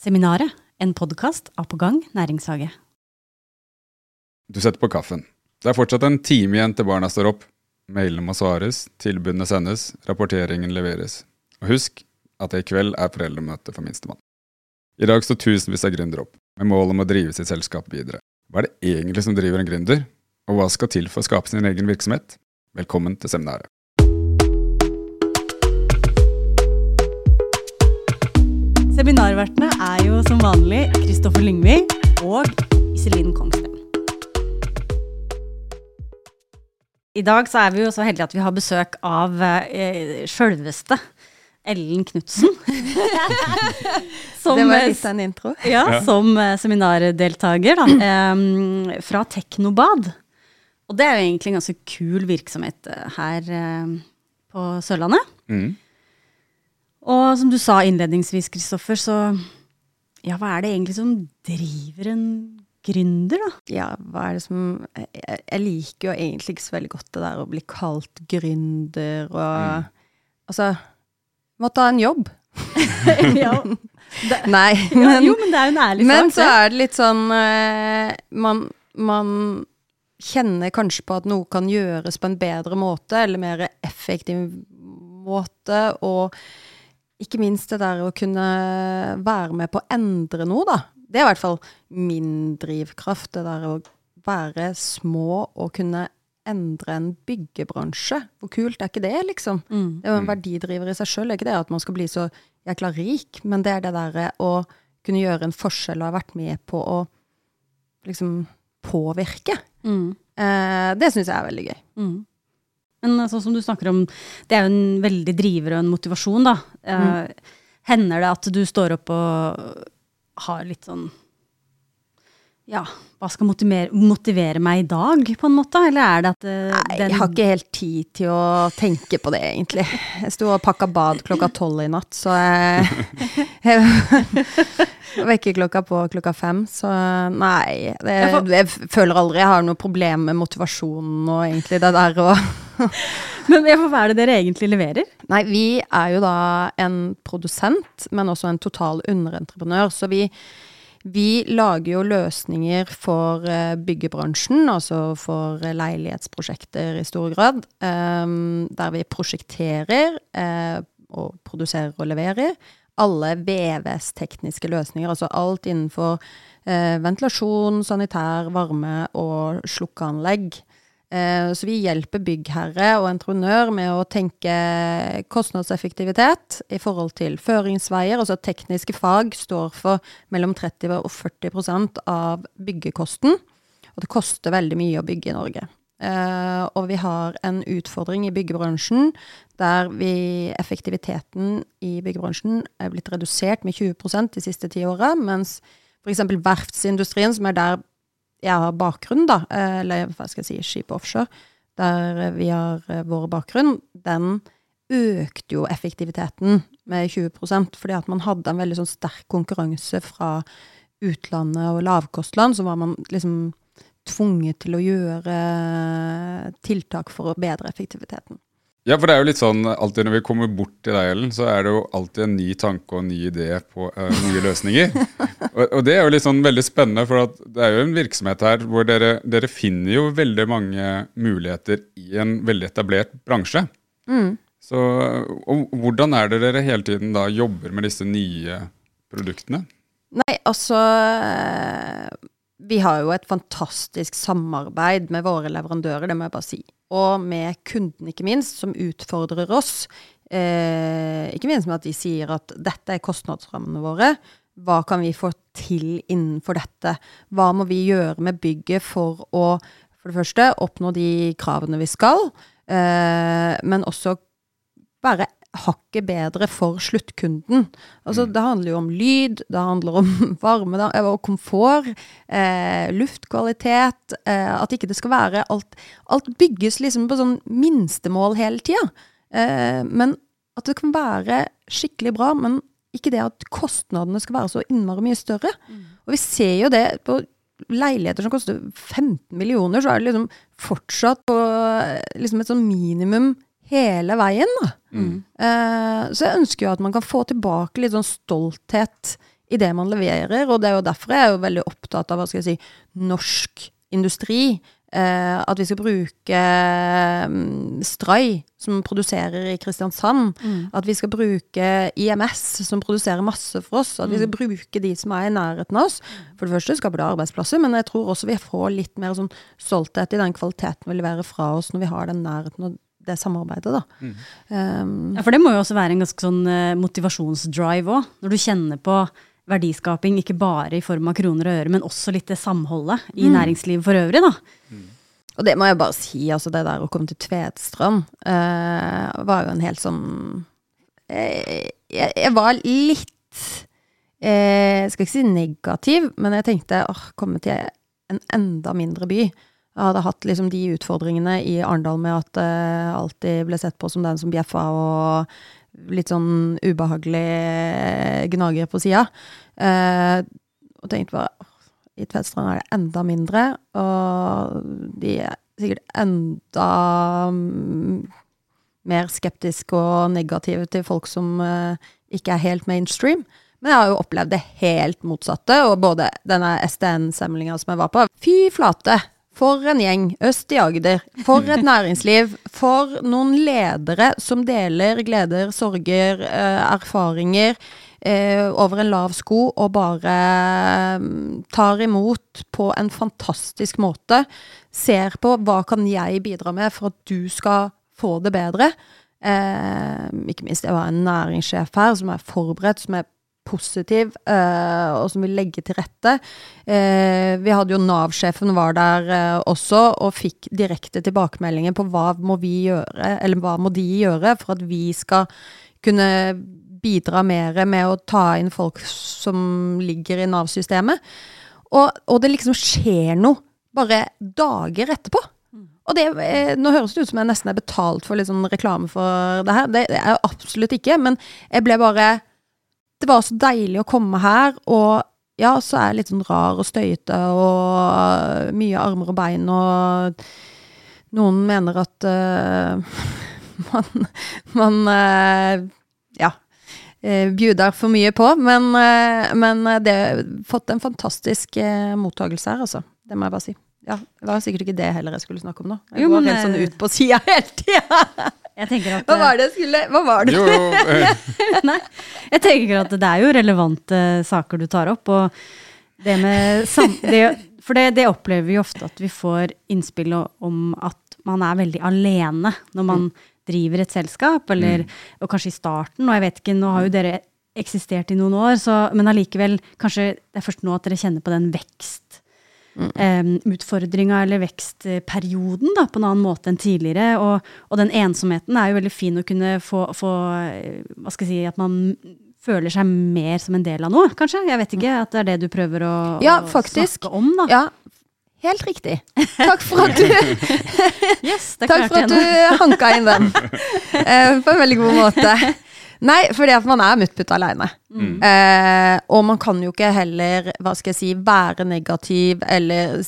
Seminaret, en podkast av På gang næringshage. Du setter på kaffen. Det er fortsatt en time igjen til barna står opp. Mailene må svares, tilbudene sendes, rapporteringen leveres. Og husk at det i kveld er foreldremøte for minstemann. I dag står tusenvis av gründere opp, med mål om å drive sitt selskap videre. Hva er det egentlig som driver en gründer, og hva skal til for å skape sin egen virksomhet? Velkommen til seminaret. Seminarvertene er jo som vanlig Kristoffer Lyngvi og Iselin Kongsten. I dag så er vi jo så heldige at vi har besøk av eh, sjølveste Ellen Knutsen. det var litt av en intro. Ja, som eh, seminardeltaker da, eh, fra Teknobad. Og det er jo egentlig en ganske kul virksomhet eh, her eh, på Sørlandet. Mm. Og som du sa innledningsvis, Kristoffer, så ja, hva er det egentlig som driver en gründer, da? Ja, hva er det som Jeg, jeg liker jo egentlig ikke så veldig godt det der å bli kalt gründer og Mm. Altså Måtte ha en jobb. ja. Det, Nei, ja, men, jo, men det er jo en ærlig men sak. så er det litt sånn uh, man, man kjenner kanskje på at noe kan gjøres på en bedre måte, eller mer effektiv måte, og ikke minst det der å kunne være med på å endre noe, da. Det er i hvert fall min drivkraft, det der å være små og kunne endre en byggebransje. Hvor kult er ikke det, liksom? Mm. Det er jo en verdidriver i seg sjøl. Er ikke det at man skal bli så jækla rik, men det er det derre å kunne gjøre en forskjell og ha vært med på å liksom påvirke. Mm. Eh, det syns jeg er veldig gøy. Mm. Men sånn som du snakker om, det er jo en veldig driver og en motivasjon, da. Eh, hender det at du står opp og har litt sånn Ja, hva skal motivere, motivere meg i dag, på en måte? Eller er det at eh, Nei, jeg har ikke helt tid til å tenke på det, egentlig. Jeg sto og pakka bad klokka tolv i natt, så jeg, jeg Vekkerklokka på klokka fem, så nei. Det, jeg føler aldri jeg har noe problem med motivasjonen og egentlig det der å Men hva er det dere egentlig leverer? Nei, vi er jo da en produsent, men også en total underentreprenør. Så vi, vi lager jo løsninger for eh, byggebransjen, altså for leilighetsprosjekter i stor grad. ehm, der vi prosjekterer eh, og produserer og leverer alle VVS-tekniske løsninger. Altså alt innenfor eh, ventilasjon, sanitær, varme og slukkeanlegg. Eh, Så vi hjelper byggherre og entreprenør med å tenke kostnadseffektivitet i forhold til føringsveier. Altså tekniske fag står for mellom 30 og 40% av byggekosten. Og det koster veldig mye å bygge i Norge. Eh, og vi har en utfordring i byggebransjen der vi, effektiviteten i byggebransjen er blitt redusert med 20% de siste ti åra, mens f.eks. verftsindustrien, som er der jeg har bakgrunn, da, eh, eller hva skal jeg si, skip offshore, der eh, vi har eh, vår bakgrunn, den økte jo effektiviteten med 20% fordi at man hadde en veldig sånn sterk konkurranse fra utlandet og lavkostland, så var man liksom tvunget til å gjøre tiltak for å bedre effektiviteten. Ja, for det er jo litt sånn alltid når vi kommer bort til deg, Ellen, så er det jo alltid en ny tanke og en ny idé på uh, nye løsninger. og, og det er jo litt sånn veldig spennende, for at det er jo en virksomhet her hvor dere, dere finner jo veldig mange muligheter i en veldig etablert bransje. Så og hvordan er det dere hele tiden da jobber med disse nye produktene? Nei, altså Vi har jo et fantastisk samarbeid med våre leverandører, det må jeg bare si. Og med kunden, ikke minst, som utfordrer oss. Eh, ikke minst med at de sier at dette er kostnadsrammene våre. Hva kan vi få til innenfor dette? Hva må vi gjøre med bygget for å for det første oppnå de kravene vi skal, eh, men også være hakket bedre for sluttkunden. Altså, Det handler jo om lyd, det handler om varme da, og komfort, eh, luftkvalitet. Eh, at ikke det skal være alt Alt bygges liksom på sånn minstemål hele tida. Eh, men at det kan være skikkelig bra, men ikke det at kostnadene skal være så innmari mye større. Og vi ser jo det på leiligheter som koster 15 millioner, så er det liksom fortsatt på eh, liksom et sånn minimum hele veien, da. Mm. Eh, så jeg ønsker jo at man kan få tilbake litt sånn stolthet i det man leverer. Og det er jo derfor jeg er jo veldig opptatt av hva skal jeg si, norsk industri. Eh, at vi skal bruke um, Stray, som produserer i Kristiansand. Mm. At vi skal bruke IMS, som produserer masse for oss. At vi skal bruke de som er i nærheten av oss. For det første skaper det arbeidsplasser, men jeg tror også vi får litt mer sånn stolthet i den kvaliteten vi leverer fra oss når vi har den nærheten og det samarbeidet, da. Um, Ja, for det må jo også være en ganske sånn uh, motivasjonsdrive òg. Når du kjenner på verdiskaping, ikke bare i form av kroner og øre, men også litt det samholdet i næringslivet for øvrig, da. Og det må jeg bare si, altså det der å komme til Tvedstrand uh, var jo en helt sånn jeg, jeg, jeg var litt eh, Skal ikke si negativ, men jeg tenkte åh, komme til en enda mindre by. Jeg hadde hatt liksom de utfordringene i Arendal med at jeg alltid ble sett på som den som bjeffa og litt sånn ubehagelig gnager på sida. Eh, og tenkte bare i Tvedestrand er det enda mindre, og de er sikkert enda mm, mer skeptiske og negative til folk som eh, ikke er helt mainstream. Men jeg har jo opplevd det helt motsatte, og både denne STN-samlinga som jeg var på Fy flate! For en gjeng øst i Agder. For et næringsliv. For noen ledere som deler gleder, sorger, eh, erfaringer eh, over en lav sko og bare mm, tar imot på en fantastisk måte. Ser på hva kan jeg bidra med for at du skal få det bedre. Eh, ikke minst, jeg var en næringssjef her som er forberedt, som er positiv, eh, og som vil legge til rette. Eh, vi hadde jo Nav-sjefen var der eh, også, og fikk direkte tilbakemeldinger på hva må vi gjøre, eller hva må de gjøre for at vi skal kunne bidra mer med å ta inn folk som ligger i Nav-systemet. Og, og det liksom skjer noe bare dager etterpå. Og det, eh, Nå høres det ut som jeg nesten er betalt for litt sånn reklame for det her. Det er jeg absolutt ikke, men jeg ble bare Det var så deilig å komme her, og ja, så er jeg litt sånn rar og støyete og mye armer og bein, og noen mener at uh, man, man uh, ja, eh, bjuder for mye på, men, uh, men det har fått en fantastisk uh, mottagelse her, altså. Det må jeg bare si. Ja, Det var sikkert ikke det heller jeg skulle snakke om nå. Jeg Jo, går men, helt sånn ut på sida hele tida. Jeg tenker at Hva var det jeg skulle Hva var det? Jo, jo. eh, Nei, jeg tenker at det er jo relevante saker du tar opp, og det med sam... Det, for det, det opplever vi ofte at vi får innspill om at man er veldig alene når man driver et selskap, eller og kanskje i starten, og jeg vet ikke, nå har jo dere eksistert i noen år, så, men allikevel, kanskje det er først nå at dere kjenner på den vekst eh, utfordringa eller vekstperioden da, på en annen måte enn tidligere. Og, og den ensomheten er jo veldig fin å kunne få, få eh, Hva skal jeg si At man føler seg mer som en del av noe, kanskje? Jeg vet ikke. At det er det du prøver å, Ja, å snakke om, da. Ja, helt riktig. Takk for at du, Yes, takk for at du hanka inn den. Eh, på en veldig god måte. Nei, fordi at man er muttputt aleine. Eh, og man kan jo ikke heller, hva skal jeg si, være negativ eller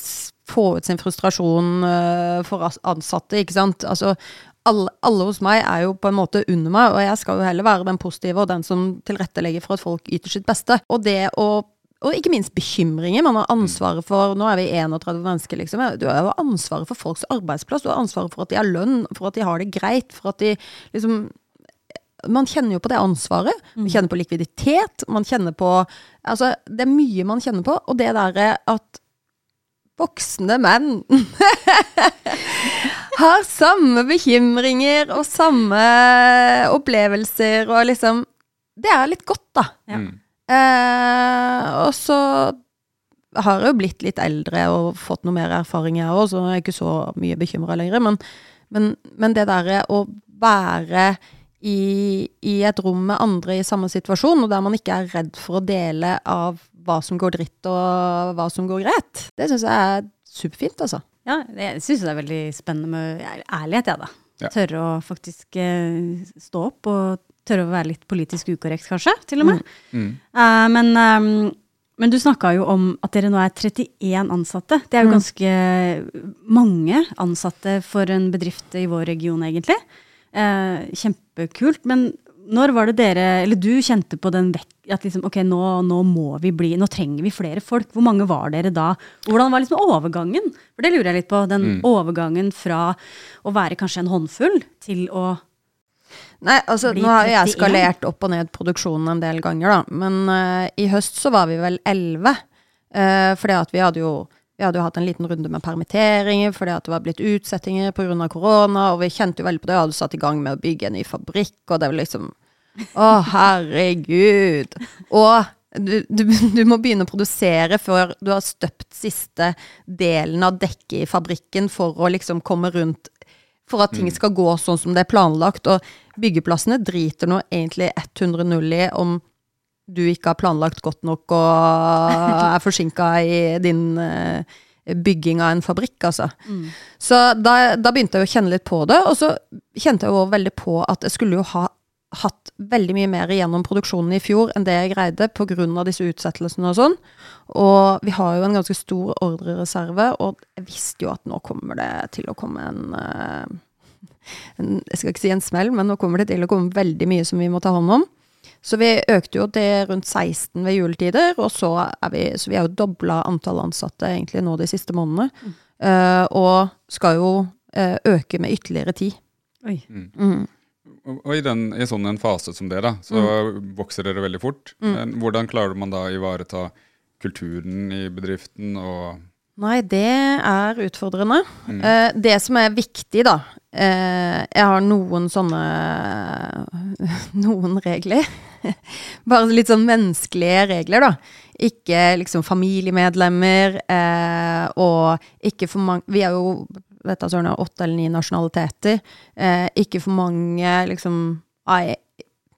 få ut sin frustrasjon eh, for ansatte, ikke sant. Altså, alle, alle hos meg er jo på en måte under meg, og jeg skal jo heller være den positive og den som tilrettelegger for at folk yter sitt beste. Og det å og ikke minst bekymringer. Man har ansvaret for Nå er vi 31 mennesker, liksom. Du har jo ansvaret for folks arbeidsplass. Du har ansvaret for at de har lønn, for at de har det greit, for at de liksom man kjenner jo på det ansvaret. Man kjenner på likviditet. Man kjenner på Altså, det er mye man kjenner på. Og det derre at voksne menn har samme bekymringer og samme opplevelser og liksom Det er litt godt, da. Ja. Mm. Eh, og så har jeg jo blitt litt eldre og fått noe mer erfaring, jeg òg, så jeg er ikke så mye bekymra lenger. Men, men, men det derre å være i, i et rom med andre i samme situasjon, og der man ikke er redd for å dele av hva som går dritt og hva som går greit, det syns jeg er superfint, altså. Ja, jeg syns det er veldig spennende med ærlighet, jeg, da. Ja. Tørre å faktisk eh, stå opp, og tørre å være litt politisk ukorrekt, kanskje, til og med. Mm. Eh, men, um, men du snakka jo om at dere nå er 31 ansatte. Det er jo Mm. ganske mange ansatte for en bedrift i vår region, egentlig. Eh, kjempekult. Men når var det dere, eller du kjente på den vekk at liksom, ok, nå, nå, må vi bli, nå trenger vi flere folk. Hvor mange var dere da? Hvordan var liksom overgangen? For det lurer jeg litt på. Den mm. overgangen fra å være kanskje en håndfull til å Nei, altså nå har jeg skalert opp og ned produksjonen en del ganger, da. Men uh, i høst så var vi vel elleve. Uh, fordi at vi hadde jo vi hadde jo hatt en liten runde med permitteringer fordi at det var blitt utsettinger pga. korona, og vi kjente jo veldig på det. Vi hadde satt i gang med å bygge en ny fabrikk, og det var liksom Å, herregud. Og du, du, du, må begynne å produsere før du har støpt siste delen av dekket i fabrikken for å liksom komme rundt For at ting mm. skal gå sånn som det er planlagt. Og byggeplassene driter nå egentlig 100 null i om du ikke har planlagt godt nok og er forsinka i din uh, bygging av en fabrikk, altså. Mm. Så da, da, begynte jeg å kjenne litt på det, og så kjente jeg jo veldig på at jeg skulle jo ha hatt veldig mye mer igjennom produksjonen i fjor enn det jeg greide pga. disse utsettelsene og sånn. Og vi har jo en ganske stor ordrereserve, og jeg visste jo at nå kommer det til å komme en, uh, en Jeg skal ikke si en smell, men nå kommer det til å komme veldig mye som vi må ta hånd om. Så vi økte jo til rundt 16 ved juletider, og så er vi, så vi har jo dobla antall ansatte egentlig nå de siste månedene. Mm. Uh, og skal jo uh, øke med ytterligere ti. Oi. Mm. Mm. Og i, den, i sånn en fase som det, da, så mm. vokser dere veldig fort. Mm. Hvordan klarer man da å ivareta kulturen i bedriften og Nei, det er utfordrende. Mm. Eh, det som er viktig, da eh, Jeg har noen sånne Noen regler. Bare litt sånn menneskelige regler, da. Ikke liksom familiemedlemmer, eh, og ikke for mange Vi er jo vet du, sånn, åtte eller ni nasjonaliteter. Eh, ikke for mange liksom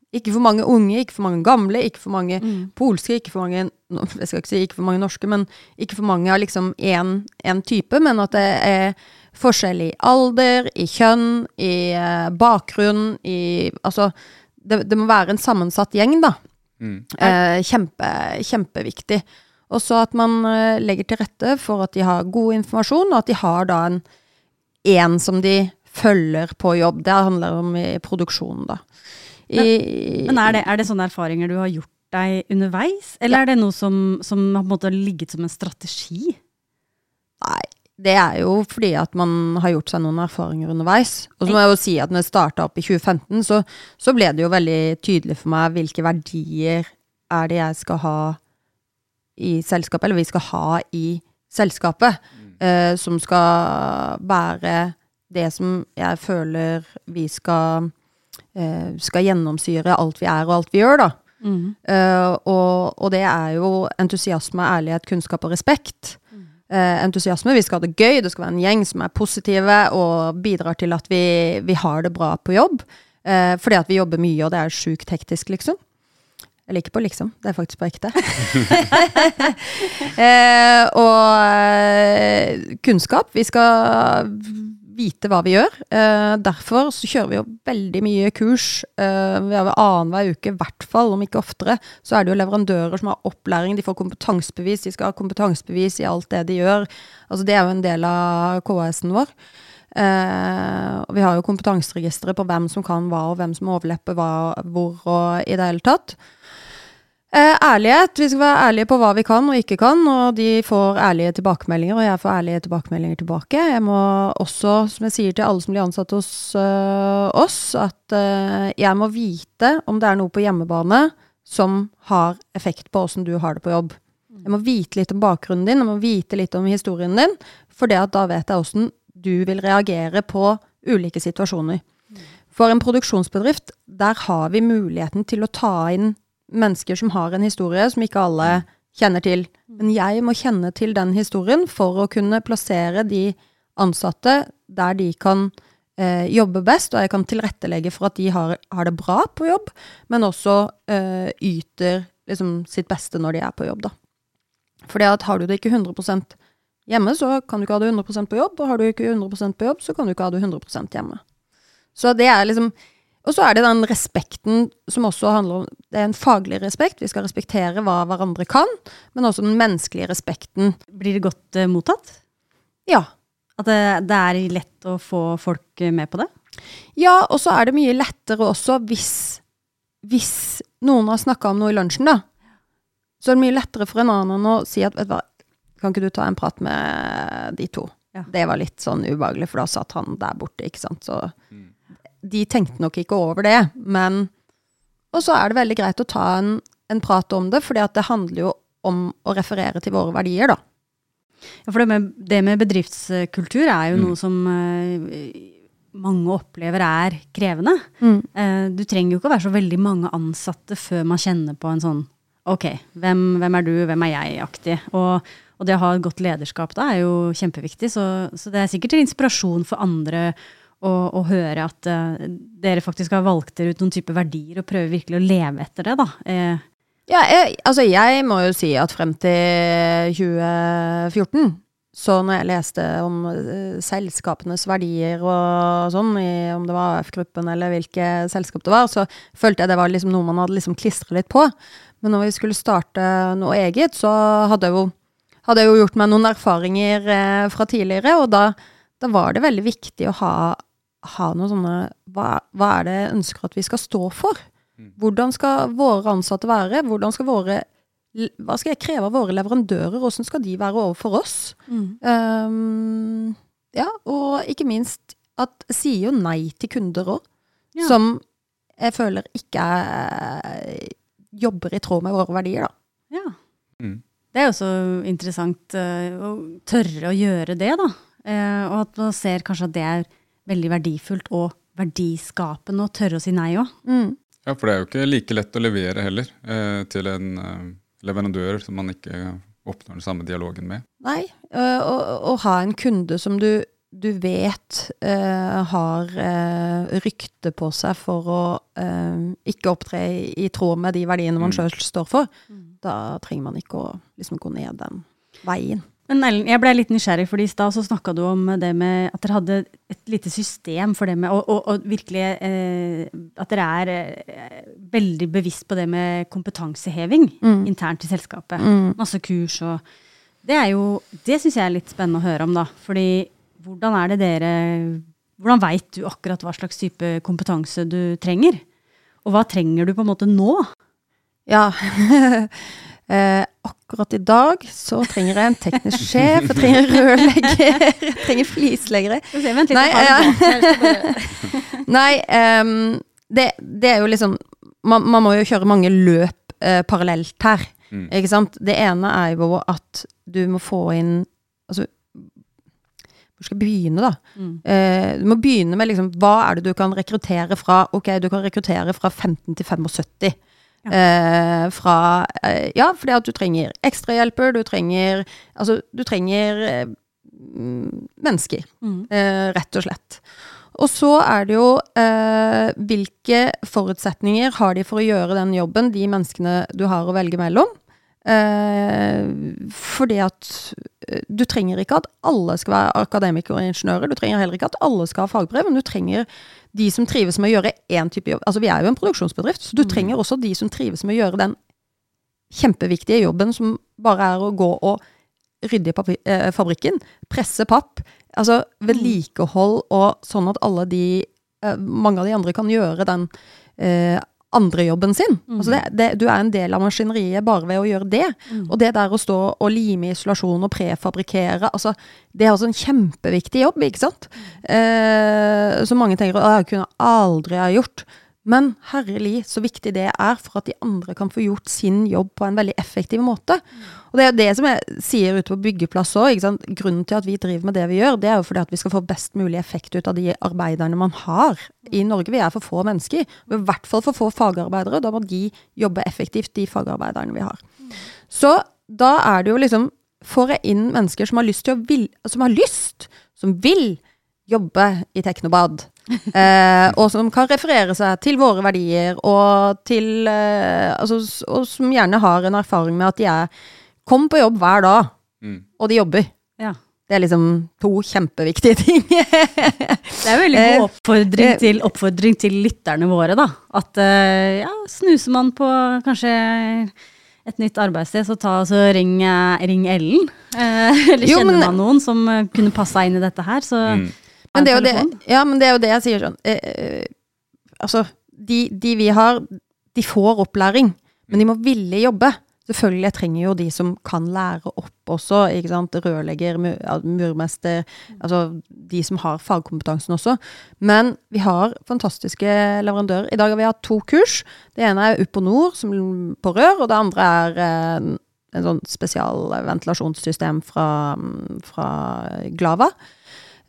ikke for mange unge, ikke for mange gamle, ikke for mange mm. polske, ikke for mange Jeg skal ikke si ikke for mange norske, men ikke for mange av liksom én type, men at det er forskjell i alder, i kjønn, i uh, bakgrunn, i Altså, det, det, må være en sammensatt gjeng, da. Mm. Eh, kjempe, kjempeviktig. Og så at man uh, legger til rette for at de har god informasjon, og at de har da en én som de følger på jobb. Det handler om i produksjonen, da. Men, men er, det, er, det, sånne erfaringer du har gjort deg underveis, eller ja. er det noe som, som har på en måte ligget som en strategi? Nei, det er jo fordi at man har gjort seg noen erfaringer underveis. Og så må jeg jo si at når jeg starta opp i 2015, så, så, ble det jo veldig tydelig for meg hvilke verdier er det jeg skal ha i selskapet, eller vi skal ha i selskapet, mm. uh, som skal være det som jeg føler vi skal eh, skal gjennomsyre alt vi er og alt vi gjør, da. Mm. Uh, og, og, det er jo entusiasme, ærlighet, kunnskap og respekt. Uh, entusiasme, vi skal ha det gøy, det skal være en gjeng som er positive og bidrar til at vi, vi har det bra på jobb. Eh, fordi at vi jobber mye, og det er sjukt hektisk, liksom. Eller ikke på liksom, det er faktisk på ekte. og kunnskap. Vi skal vite hva vi gjør. Eh, derfor så kjører vi jo veldig mye kurs. Eh, Annenhver uke, i hvert fall, om ikke oftere, så er det jo leverandører som har opplæring. De får kompetansebevis, de skal ha kompetansebevis i alt det de gjør. Altså Det er jo en del av KS-en vår. Eh, og vi har jo kompetanseregisteret på hvem som kan hva, og hvem som overlepper hva, hvor og i det hele tatt. Eh, ærlighet. Vi skal være ærlige på hva vi kan og ikke kan, og de får ærlige tilbakemeldinger, og jeg får ærlige tilbakemeldinger tilbake. Jeg må også, som jeg sier til alle som blir ansatt hos øh, oss, at øh, jeg må vite om det er noe på hjemmebane som har effekt på åssen du har det på jobb. Jeg må vite litt om bakgrunnen din, jeg må vite litt om historien din, for da vet jeg åssen du vil reagere på ulike situasjoner. For en produksjonsbedrift, der har vi muligheten til å ta inn mennesker som har en historie som ikke alle kjenner til. Men jeg må kjenne til den historien for å kunne plassere de ansatte der de kan eh, jobbe best, og jeg kan tilrettelegge for at de har, har det bra på jobb, men også eh, yter liksom, sitt beste når de er på jobb, da. For har du det ikke 100% hjemme, så kan du ikke ha det 100% på jobb, og har du ikke 100% på jobb, så kan du ikke ha det 100% hjemme. Så det er liksom og så er det den respekten som også handler om Det er en faglig respekt. Vi skal respektere hva hverandre kan, men også den menneskelige respekten. Blir det godt uh, mottatt? Ja. At det, det, er lett å få folk eh, med på det? Ja, og så er det mye lettere også hvis hvis noen har snakka om noe i lunsjen, da, så er det mye lettere for en annen å si at vet du hva, kan ikke du ta en prat med de to? Ja. Det var litt sånn ubehagelig, for da satt han der borte, ikke sant. Så Mm. De tenkte nok ikke over det, men Og så er det veldig greit å ta en, en prat om det, for det handler jo om å referere til våre verdier, da. Ja, for det med, det med bedriftskultur er jo Mm. noe som eh, mange opplever er krevende. Mm. Eh, du trenger jo ikke å være så veldig mange ansatte før man kjenner på en sånn Ok, hvem, hvem er du, hvem er jeg-aktig. Og, og det å ha et godt lederskap da er jo kjempeviktig. Så, så det er sikkert en inspirasjon for andre å, å høre at uh, dere faktisk har valgt dere ut noen type verdier og prøver virkelig å leve etter det, da. Eh, Ja, jeg, altså jeg må jo si at frem til 2014, så når jeg leste om uh, selskapenes verdier og sånn, i, om det var AF-gruppen eller hvilke selskap det var, så følte jeg det var liksom noe man hadde liksom klistret litt på. Men når vi skulle starte noe eget, så hadde jeg jo, hadde jeg jo gjort meg noen erfaringer eh, fra tidligere, og da, da var det veldig viktig å ha, ha noen sånne hva, hva er det jeg ønsker at vi skal stå for? Hvordan skal våre ansatte være? Hvordan skal våre, hva skal jeg kreve av våre leverandører? Hvordan skal de være overfor oss? Um, ja, og ikke minst at sier jo nei til kunder òg, Ja. som jeg føler ikke er, jobber i tråd med våre verdier, da. ja. Mm. Det er jo så interessant uh, å tørre å gjøre det, da. Uh, og at man ser kanskje at det er veldig verdifullt og verdiskapende å tørre å si nei òg. Mm. Ja, for det er jo ikke like lett å levere heller eh, til en eh, leverandør som man ikke oppnår den samme dialogen med. Nei, øh, å, å ha en kunde som du, du vet eh, har øh, rykte på seg for å øh, ikke opptre i, i tråd med de verdiene man Mm. sjøl står for, da trenger man ikke å liksom, gå ned den veien. Men Ellen, jeg ble litt nysgjerrig, fordi i stad så snakka du om det med at dere hadde et lite system for det med Og, og, og virkelig eh, at dere er eh, veldig bevisst på det med kompetanseheving Mm. internt i selskapet. Mm. Masse kurs og Det er jo Det syns jeg er litt spennende å høre om, da. Fordi hvordan er det dere Hvordan veit du akkurat hva slags type kompetanse du trenger? Og hva trenger du på en måte nå? Ja. eh, akkurat i dag så trenger jeg en teknisk sjef, jeg trenger rørlegger, jeg trenger flisleggere. Vent litt, Nei, jeg har det ja. bare- Nei, um, det, det er jo liksom man, man må jo kjøre mange løp eh, parallelt her. Mm. Ikke sant? Det ene er jo at du må få inn Altså, hvor skal jeg begynne, da? Mm. Eh, du må begynne med liksom, hva er det du kan rekruttere fra? Ok, du kan rekruttere fra 15 til 75. Ja. Eh, fra eh, Ja, fordi at du trenger ekstrahjelper, du trenger Altså, du trenger eh, mennesker Mm. eh, rett og slett. Og så er det jo eh, hvilke forutsetninger har de for å gjøre den jobben, de menneskene du har å velge mellom. Eh, fordi at du trenger ikke at alle skal være akademikere og ingeniører. Du trenger heller ikke at alle skal ha fagbrev, men du trenger de som trives med å gjøre én type jobb. Altså Vi er jo en produksjonsbedrift, så du Mm. trenger også de som trives med å gjøre den kjempeviktige jobben som bare er å gå og rydde i eh, fabrikken, presse papp, altså vedlikehold og sånn at alle de, eh, mange av de andre kan gjøre den eh, andre jobben sin. Mm. Altså det, det, du er en del av maskineriet bare ved å gjøre det. Mm. Og det der å stå og lime isolasjon og prefabrikere, altså det er også en kjempeviktig jobb, ikke sant? Eh, så mange tenker at jeg kunne aldri ha gjort. Men herlig så viktig det er for at de andre kan få gjort sin jobb på en veldig effektiv måte. Og det er jo det som jeg sier ute på byggeplass òg. Grunnen til at vi driver med det vi gjør, det er jo fordi at vi skal få best mulig effekt ut av de arbeiderne man har i Norge. Vi er for få mennesker. Og I hvert fall for få fagarbeidere. Da må de jobbe effektivt, de fagarbeiderne vi har. Så da er det jo liksom Får jeg inn mennesker som har lyst til å vil, som har lyst, som vil jobbe i Teknobad, eh, og som kan referere seg til våre verdier, og til eh, altså, Og som gjerne har en erfaring med at de er Kom på jobb hver dag, Mm. og de jobber. Ja. Det er liksom to kjempeviktige ting. Det er veldig god Eh, oppfordring eh, til, oppfordring til lytterne våre, da. At eh, ja, snuser man på kanskje et nytt arbeidssted, så ta altså, så ring, eh, ring Ellen. Eh, eller Jo, kjenner men- man noen som kunne passa inn i dette her, så Mm. Men det, er jo det, ja, men det er jo det jeg sier sånn eh, eh, Altså, de, de vi har, De får opplæring, men de må ville jobbe. Selvfølgelig jeg trenger jo de som kan lære opp også. ikke sant? Rørlegger, mu- murmester. Altså de som har fagkompetansen også. Men vi har fantastiske leverandører. I dag har vi hatt to kurs. Det ene er Uponor som på rør, og det andre er eh, en sånn spesialventilasjonssystem fra, fra Glava.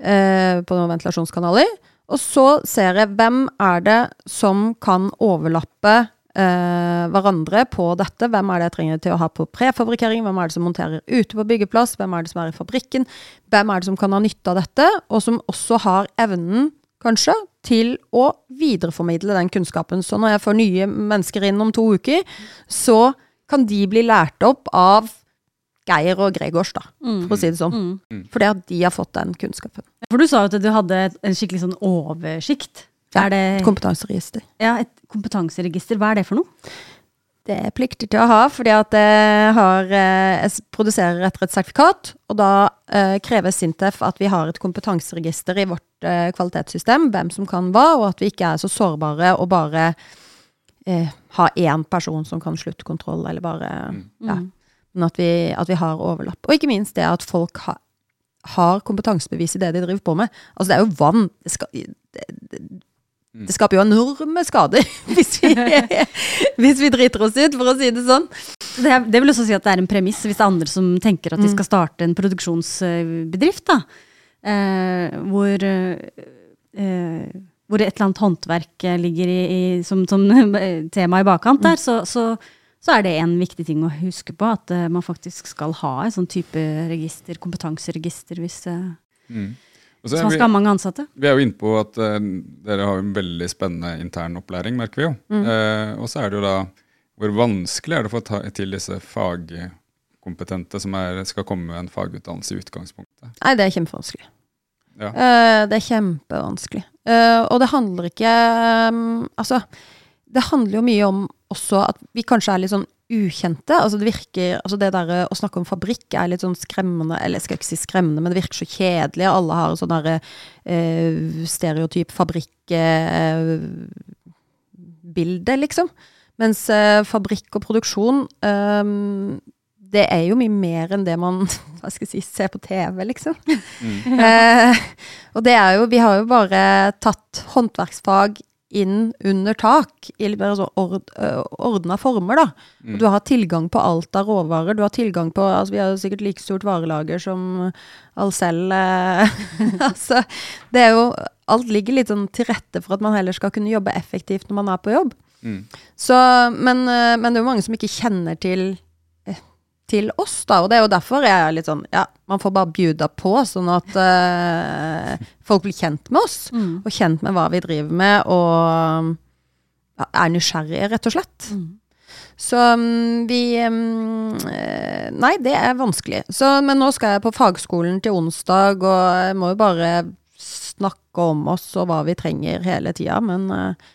Eh, på noen ventilasjonskanaler. Og så ser jeg hvem er det som kan overlappe eh, hverandre på dette. Hvem er det jeg trenger til å ha på prefabrikkering? Hvem er det som monterer ute på byggeplass? Hvem er det som er i fabrikken? Hvem er det som kan ha nytte av dette, og som også har evnen, kanskje, til å videreformidle den kunnskapen. Så når jeg får nye mennesker inn om to uker, så kan de bli lært opp av Geir og Gregors, da, for å si det sånn. Mm. Fordi at de har fått den kunnskapen. For du sa jo at du hadde en skikkelig sånn oversikt. Ja, er det Kompetanseregister. ja, et kompetanseregister? Hva er det for noe? Det er jeg pliktig til å ha, fordi at jeg, har, eh, jeg produserer etter et sertifikat. Og da eh, krever Sintef at vi har et kompetanseregister i vårt eh, kvalitetssystem. Hvem som kan hva, og at vi ikke er så sårbare og bare eh, ha én person som kan sluttkontroll, eller bare ja. Mm. Men at vi, at vi har overlapp. Og ikke minst det at folk ha, har kompetansebevis i det de driver på med. Altså, det er jo vann. Det, skal, det, det, det skaper jo enorme skader hvis vi, hvis vi driter oss ut, for å si det sånn. Det, det vil også si at det er en premiss hvis det er andre som tenker at de Mm. skal starte en produksjonsbedrift, da. Eh, hvor, eh, hvor et eller annet håndverk ligger i, i, som, som tema i bakkant der, så, så, så er det en viktig ting å huske på. At uh, man faktisk skal ha en sånn type register, kompetanseregister, hvis, uh, Mm. Så man vi, skal ha mange ansatte. vi er jo inne på at uh, dere har en veldig spennende intern opplæring, merker vi jo. Mm. Eh, og så er det jo da hvor vanskelig er det å få ta til disse fagkompetente som er, skal komme med en fagutdannelse i utgangspunktet? Nei, det er kjempevanskelig. Ja. Eh, det er kjempevanskelig. Eh, og det handler ikke um, Altså, det handler jo mye om også at vi kanskje er litt sånn ukjente. Altså det virker, altså det der å snakke om fabrikk er litt sånn skremmende, eller jeg skal ikke si skremmende, men det virker så kjedelig. Alle har sånn derre eh, stereotyp fabrikkbilde, liksom. Mens eh, fabrikk og produksjon eh, det er jo mye mer enn det man hva skal jeg si, ser på TV, liksom. Eh, og det er jo Vi har jo bare tatt håndverksfag inn under tak i altså ord, ordna former, da. Mm. du har tilgang på alt av råvarer. Du har tilgang på altså Vi har sikkert like stort varelager som Alcel. Eh, altså, det er jo Alt ligger litt sånn til rette for at man heller skal kunne jobbe effektivt når man er på jobb. Mm. Så, men, eh, men det er jo mange som ikke kjenner til, eh, til oss, da. Og det er jo derfor jeg er litt sånn Ja, man får bare bjuda på, sånn at uh, folk blir kjent med oss. Mm. Og kjent med hva vi driver med, og ja, er nysgjerrige, rett og slett. Mm. Så um, vi eh, Nei, det er vanskelig. Så, men nå skal jeg på fagskolen til onsdag, og jeg må jo bare snakke om oss og hva vi trenger hele tida. Men uh,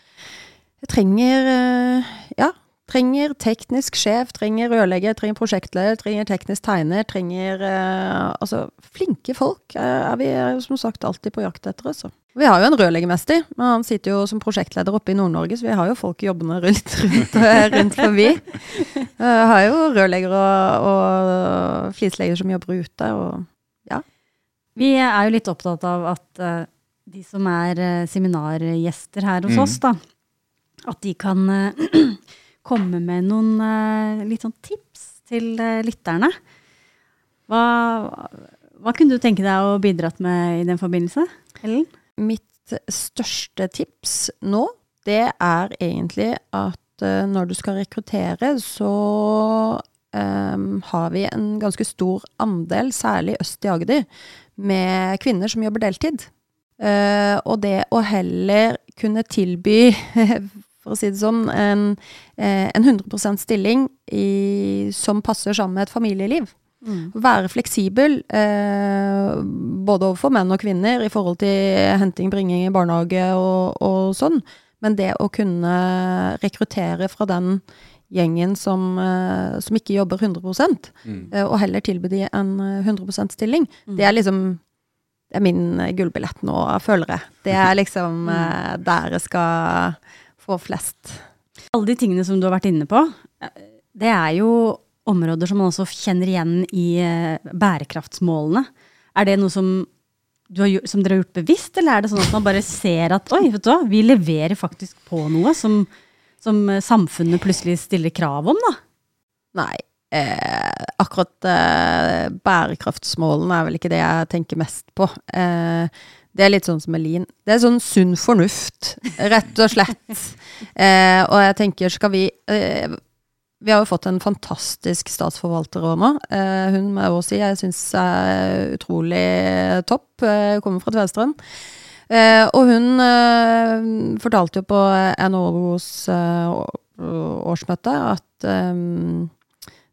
jeg trenger uh, Ja. Trenger teknisk sjef, trenger rørlegger, trenger prosjektleder, trenger teknisk tegner, trenger eh, Altså, flinke folk er, er vi er som sagt alltid på jakt etter. Altså. Vi har jo en rørleggermester, men han sitter jo som prosjektleder oppe i Nord-Norge, så vi har jo folk jobbende rundt, rundt, rundt forbi. Vi har jo rørleggere og, og flislegger som jobber ute, og Vi er jo litt opptatt av at uh, de som er uh, seminargjester her hos Mm. oss, da, at de kan eh, komme med noen eh, litt sånn tips til eh, lytterne. Hva, hva kunne du tenke deg å bidratt med i den forbindelse, Ellen? Mitt største tips nå, det er egentlig at eh, når du skal rekruttere, så um, har vi en ganske stor andel, særlig øst i Agder, med kvinner som jobber deltid. Uh, og det å heller kunne tilby, for å si det sånn, en, eh, en 100% stilling i, som passer sammen med et familieliv. Være fleksibel, eh, både overfor menn og kvinner i forhold til henting, bringing i barnehage og, og sånn. Men det å kunne rekruttere fra den gjengen som, eh, som ikke jobber 100 Mm. eh, og heller tilby de en eh, 100% stilling, det er liksom det er min gullbillett nå, føler jeg. Det er liksom eh, der jeg skal få flest. Alle de tingene som du har vært inne på, eh, det er jo områder som man også kjenner igjen i eh, bærekraftsmålene. Er det noe som, har, som dere har gjort bevisst, eller er det sånn at man bare ser at oi, vet du hva, vi leverer faktisk på noe som, som eh, samfunnet plutselig stiller krav om, da? Nei. Eh, akkurat eh, bærekraftsmålene er vel ikke det jeg tenker mest på. Eh, det er litt sånn som Elin. Det er sånn sunn fornuft, rett og slett. Eh, og jeg tenker, skal vi eh, Vi har jo fått en fantastisk statsforvalter òg nå. Eh, hun må jeg også si jeg syns er utrolig topp. Eh, kommer fra Tvedestrand. Eh, og hun eh, fortalte jo på NHOs årsmøte at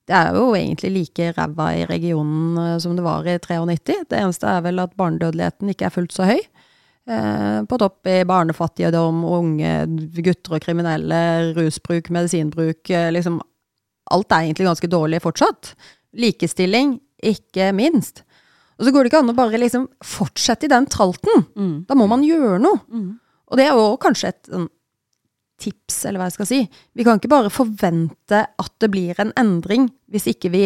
det er jo egentlig like ræva i regionen eh, som det var i 93. Det eneste er vel at barnedødeligheten ikke er fullt så høy. Eh, på topp i barnefattigdom, unge gutter og kriminelle, rusbruk, medisinbruk. Eh, liksom, alt er egentlig ganske dårlig fortsatt. Likestilling, ikke minst. Og så går det ikke an å bare liksom fortsette i den tralten. Mm. Da må man gjøre noe. Mm. Og det er jo kanskje et sånn, tips, eller hva jeg skal si. Vi kan ikke bare forvente at det blir en endring hvis ikke vi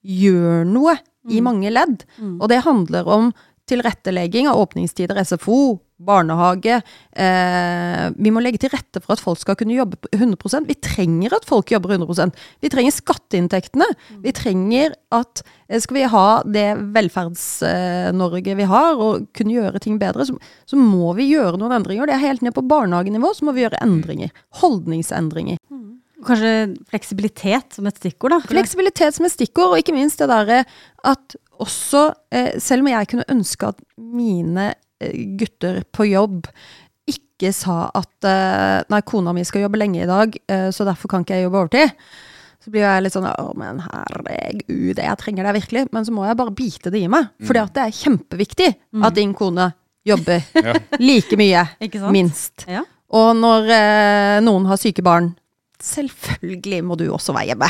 gjør noe i mange ledd. Mm. Og det handler om tilrettelegging av åpningstider, SFO, barnehage. Eh, vi må legge til rette for at folk skal kunne jobbe 100% Vi trenger at folk jobber 100% Vi trenger skatteinntektene. Vi trenger at eh, skal vi ha det Velferds-Norge vi har, og kunne gjøre ting bedre, så, så må vi gjøre noen endringer. Det er helt ned på barnehagenivå, så må vi gjøre endringer. Holdningsendringer. Kanskje fleksibilitet som et stikkord, da? Fleksibilitet som et stikkord, og ikke minst det derre at også, eh, selv om jeg kunne ønske at mine eh, gutter på jobb ikke sa at eh, nei, kona mi skal jobbe lenge i dag, eh, så derfor kan ikke jeg jobbe overtid. Så blir jeg litt sånn å, men herregud, jeg trenger det virkelig. Men så må jeg bare bite det i meg. Fordi at det er kjempeviktig at din kone jobber Ja. like mye, Ikke sant? minst. Ja. Og når eh, noen har syke barn, selvfølgelig må du også være hjemme.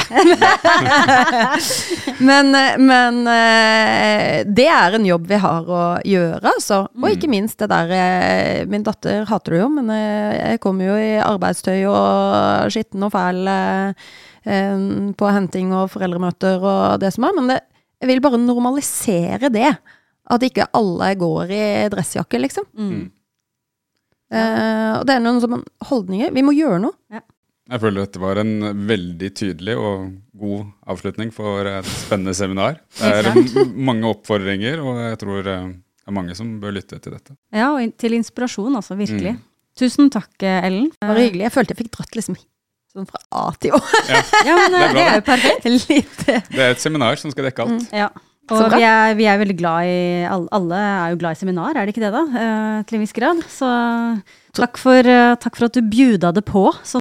men men eh, det er en jobb vi har å gjøre, altså. Og ikke minst det der eh, Min datter hater det jo, men eh, jeg kommer jo i arbeidstøy og skitten og fæl på henting og foreldremøter og det som er. Men det, jeg vil bare normalisere det. At ikke alle går i dressjakke, liksom. Mm. Eh, og det er noen sånne holdninger. Vi må gjøre noe. Jeg føler dette var en veldig tydelig og god avslutning for et spennende seminar. Det er mange oppfordringer, og jeg tror eh, det er mange som bør lytte til dette. Ja, og til inspirasjon, altså. Virkelig. Mm. Tusen takk, eh, Ellen. Det var hyggelig. Jeg følte jeg fikk dratt liksom sånn fra A til Å. Ja, men Det er eh, bra, det er jo perfekt. Litt. Det er et seminar som skal dekke alt. Ja. Og vi er, vi er veldig glad i alle, er jo glad i seminar, er det ikke det, da? Eh, til en viss grad. Så takk for, eh, takk for at du bjuda det på. Så.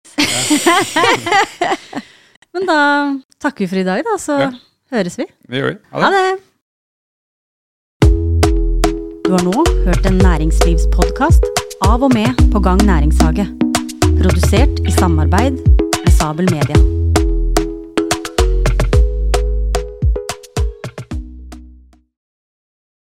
Men da takker vi for i dag, da. Så Ja. høres vi. Det gjør vi. Ha det! Du har nå hørt en næringslivspodkast av og med På gang næringshage. Produsert i samarbeid med Sabel Media.